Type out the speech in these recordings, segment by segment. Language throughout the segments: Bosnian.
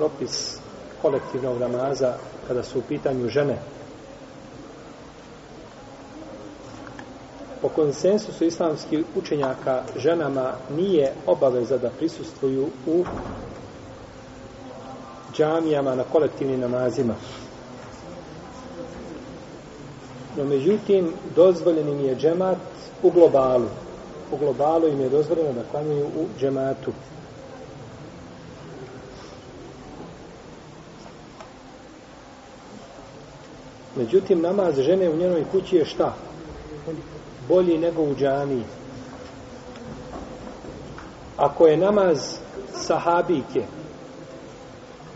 propis kolektivnog namaza kada su u pitanju žene. Po konsensusu islamskih učenjaka ženama nije obaveza da prisustvuju u džamijama na kolektivnim namazima. No međutim, dozvoljen je džemat u globalu. U globalu im je dozvoljeno da klanjaju u džematu. Međutim, namaz žene u njenoj kući je šta? Bolji nego u džamiji. Ako je namaz sahabike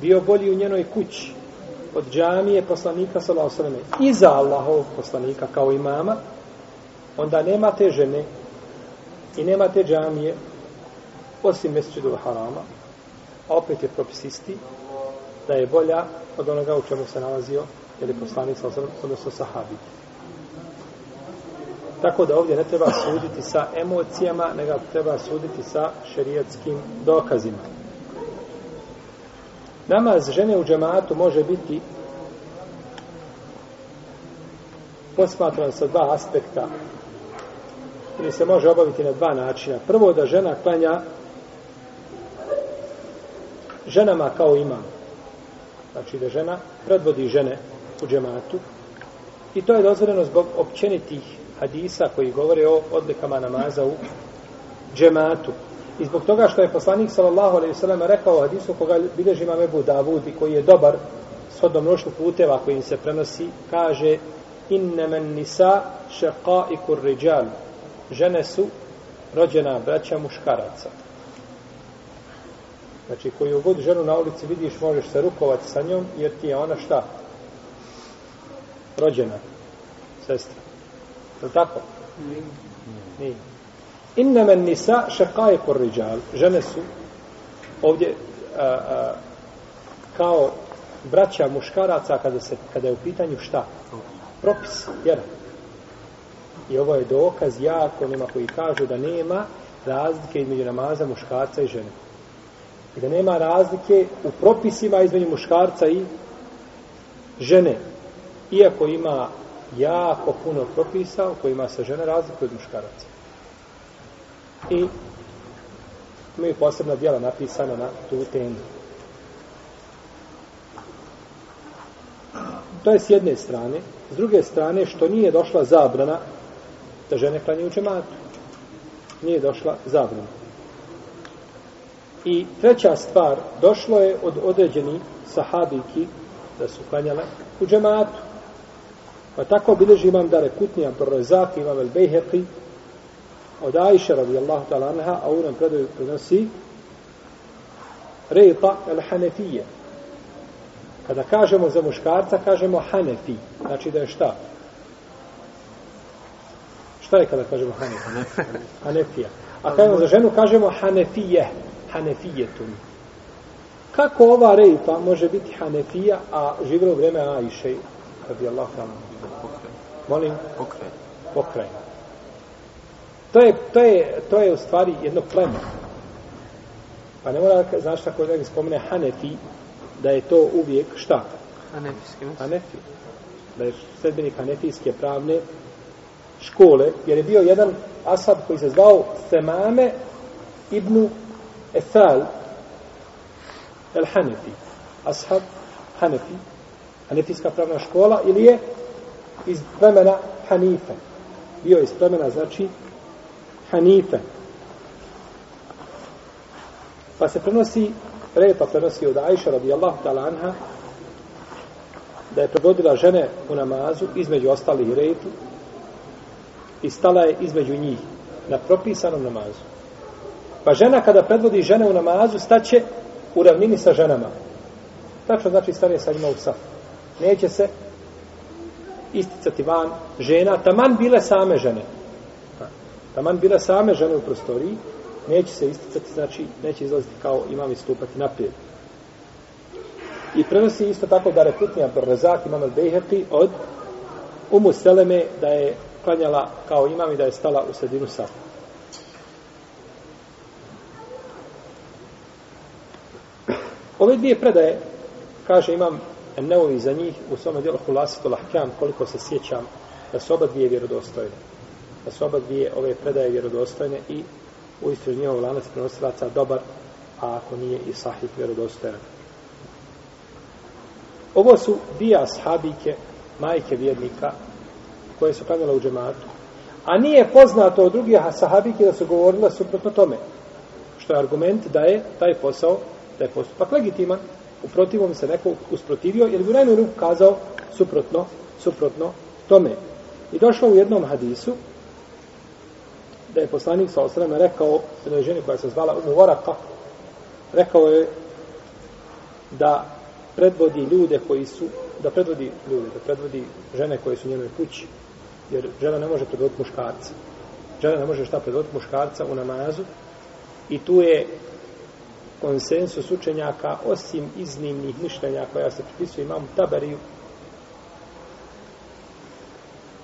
bio bolji u njenoj kući od džamije poslanika sallallahu alejhi ve selleme iza Allahovog poslanika kao imama onda nema te žene i nema te džamije osim mesdžidul harama a opet je propis isti da je bolja od onoga u čemu se nalazio ili poslanik sa osrem, odnosno sahabi tako da ovdje ne treba suditi sa emocijama nego treba suditi sa šerijatskim dokazima Namaz žene u džematu može biti posmatran sa dva aspekta ili se može obaviti na dva načina. Prvo da žena klanja ženama kao imam. Znači da žena predvodi žene u džematu i to je dozvoljeno zbog općenitih hadisa koji govore o odlikama namaza u džematu. I zbog toga što je poslanik sallallahu alejhi ve sellem rekao hadisu koga bilježi Imam Abu Davud i koji je dobar s hodom puteva kojim se prenosi, kaže innaman nisa shaqa'ikur rijal. Žene su rođena braća muškaraca. Znači, koju god ženu na ulici vidiš, možeš se rukovati sa njom, jer ti je ona šta? Rođena. Sestra. Je tako? Nije. Inna men nisa šakaje kor riđal. Žene su ovdje a, a, kao braća muškaraca kada, se, kada je u pitanju šta? Propis, jer I ovo je dokaz jako onima koji kažu da nema razlike između namaza muškarca i žene. I da nema razlike u propisima između muškarca i žene. Iako ima jako puno propisa u kojima se žene razlikuju od muškaraca i imaju posebna dijela napisana na tu temu. To je s jedne strane. S druge strane, što nije došla zabrana da žene klanjaju džematu. Nije došla zabrana. I treća stvar, došlo je od određenih sahabiki da su klanjale u džematu. Pa tako bileži imam da rekutnija prorezak, imam el bejheqi, od Aisha radijallahu ta'ala anha, a u nam predaju prenosi Rejta el Hanefije. Kada kažemo za muškarca, kažemo Hanefi. Znači da je šta? Šta je kada kažemo Hanefi? Hanefija. A kada za ženu kažemo Hanefije. Hanefijetun. Kako ova Rejta može biti Hanefija, a živjela u vreme Aisha radijallahu ta'ala? Molim? Pokraj. Pokraj. To je, to je, to je u stvari jedno pleme. Pa ne mora, znaš tako da spomene Hanefi, da je to uvijek šta? Hanefijski. Hanefi. Da je sredbenik Hanefijske pravne škole, jer je bio jedan asad koji se zvao Semame ibn Ethal el Hanefi. Ashab Hanefi. Hanefijska pravna škola ili je iz plemena Hanife. Bio iz plemena, znači, Hanife. Pa se prenosi, repa prenosi od Ajša radijallahu ta'ala anha, da je prevodila žene u namazu između ostalih Rejtu, i stala je između njih na propisanom namazu. Pa žena kada predvodi žene u namazu staće u ravnini sa ženama. Tačno znači stane sa njima u saf. Neće se isticati van žena, taman bile same žene. Pa, taman bile same žene u prostoriji, neće se isticati, znači neće izlaziti kao imam istupati naprijed. I prenosi isto tako da reputnija Rezak imam al-Bejherti od Umu Seleme da je klanjala kao imam i da je stala u sredinu safa. Ove dvije predaje, kaže imam Neovi za njih u svome djelu Hulasitu Lahkam, koliko se sjećam, da su oba dvije vjerodostojne. Da su oba dvije ove predaje vjerodostojne i u istru njihov lanac prenosilaca dobar, a ako nije i sahih vjerodostojan. Ovo su dvije ashabike, majke vjernika, koje su klanjale u džematu. A nije poznato od drugih sahabike da su govorile suprotno tome. Što je argument da je taj posao, da je postupak legitiman. U protivom se neko usprotivio, jer bi u najmjeru kazao suprotno, suprotno tome. I došlo u jednom hadisu, da je poslanik sa osreme rekao jednoj ženi koja se zvala Umu Varaka, rekao je da predvodi ljude koji su, da predvodi ljude, da predvodi žene koje su u njenoj kući, jer žena ne može predvoditi muškarca. Žena ne može šta predvoditi muškarca u namazu i tu je konsensus učenjaka osim iznimnih mišljenja koja se pripisuje imam tabariju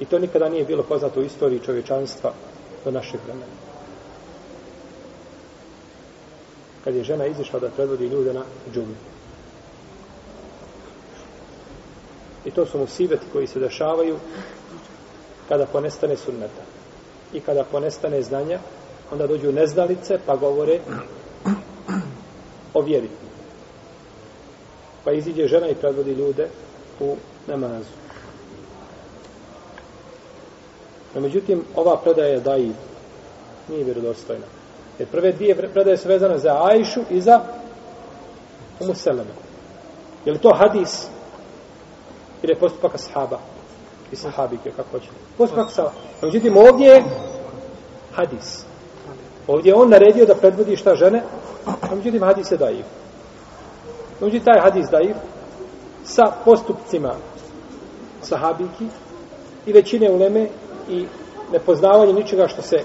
i to nikada nije bilo poznato u istoriji čovječanstva do našeg vremena. Kad je žena izišla da predvodi ljude na džumu. I to su musibeti koji se dešavaju kada ponestane sunneta i kada ponestane znanja, onda dođu neznalice pa govore o vjeri. Pa iziđe žena i predvodi ljude u namazu. No, međutim, ova predaja je i nije vjerodostojna. Jer prve dvije predaje su vezane za Ajšu i za Umu Seleme. Je li to hadis ili je postupak ashaba? i sahabike, kako hoćete. Postupak sa... Međutim, ovdje je hadis. Ovdje je on naredio da predvodi šta žene, a međutim, hadis je daiv. Međutim, taj hadis daiv sa postupcima sahabiki i većine uleme i nepoznavanje ničega što se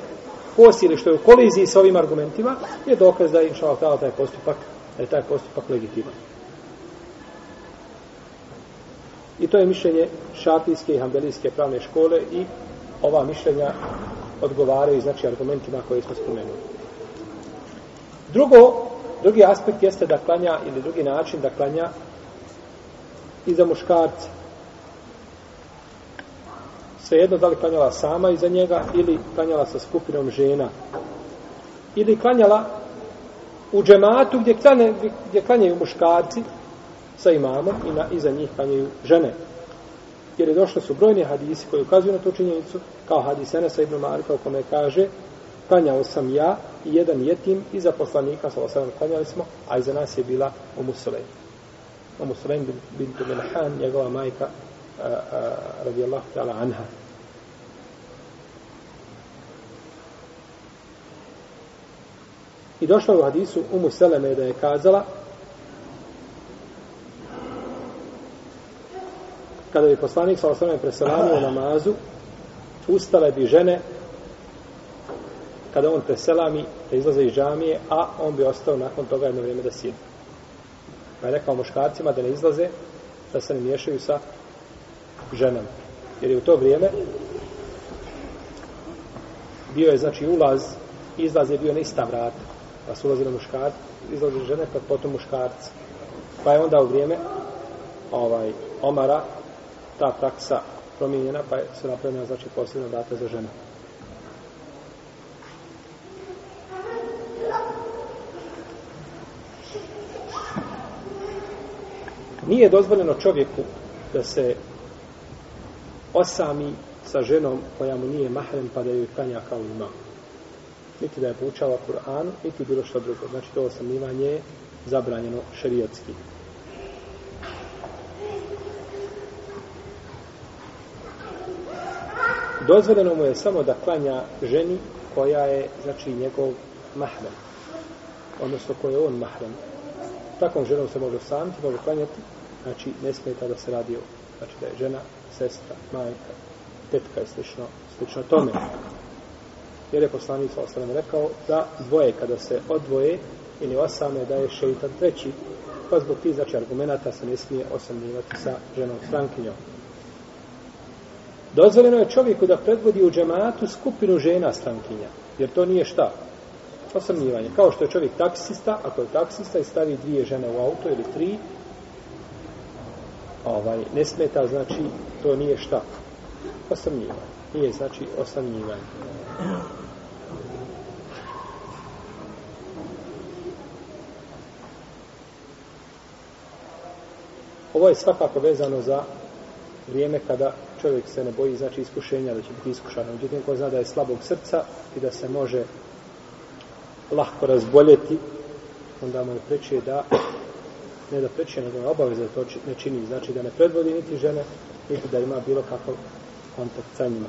kosi ili što je u koliziji sa ovim argumentima, je dokaz da je inšala taj postupak, da je taj postupak legitiman. I to je mišljenje šafijske i hambelijske pravne škole i ova mišljenja odgovaraju znači argumentima koje smo spomenuli. Drugo, drugi aspekt jeste da klanja ili drugi način da klanja i za muškarce. Svejedno da li klanjala sama iza njega ili klanjala sa skupinom žena. Ili klanjala u džematu gdje, klanje, gdje klanjaju muškarci sa imamom i na, iza njih klanjaju žene. Jer je došlo su brojni hadisi koji ukazuju na tu činjenicu, kao hadis Enesa ibn Marika u kome kaže klanjao sam ja i jedan jetim iza poslanika, sa osadom klanjali smo, a iza nas je bila Umu Sulejm. Umu Sulejn bintu Milhan, njegova majka, radijallahu ta'ala anha. I došlo u hadisu Umu Seleme da je kazala kada bi poslanik sa osnovne preselamio namazu, ustale bi žene kada on preselami da izlaze iz džamije, a on bi ostao nakon toga jedno vrijeme da sjedi. Pa je rekao muškarcima da ne izlaze, da se ne miješaju sa ženama. Jer je u to vrijeme bio je znači ulaz, izlaz je bio na ista vrata. Pa su ulazili muškarci, izlaze žene, pa potom muškarci. Pa je onda u vrijeme ovaj, Omara ta praksa promijenjena, pa je se napravljena, znači, posljedna data za žene. Nije dozvoljeno čovjeku da se osami sa ženom koja mu nije mahrem pa da joj kanja kao ima. Niti da je poučava Kur'an, niti bilo što drugo. Znači to osamivanje je zabranjeno šerijatski. Dozvoljeno mu je samo da klanja ženi koja je, znači, njegov mahrem. Odnosno, koji je on mahrem. Takvom ženom se može samiti, može klanjati, znači, ne smeta da se radi o, znači, da je žena, sestra, majka, tetka i slično, slično tome. Jer je poslanik sa osam rekao da dvoje kada se odvoje ili osame da je šeitan treći, pa zbog tih znači argumenta se ne smije osamljivati sa ženom strankinjom. Dozvoljeno je čovjeku da predvodi u džematu skupinu žena strankinja. Jer to nije šta? Osamljivanje. Kao što je čovjek taksista, ako je taksista i stavi dvije žene u auto ili tri, ovaj, ne smeta, znači, to nije šta? Osamljivanje. Nije, znači, osamljivanje. Ovo je svakako vezano za vrijeme kada čovjek se ne boji, znači, iskušenja, da će biti iskušan. Međutim, ko zna da je slabog srca i da se može lahko razboljeti, onda mu je preče da ne da preče, nego je obaveza da to ne čini. Znači da ne predvodi niti žene, niti da ima bilo kakav kontakt sa njima.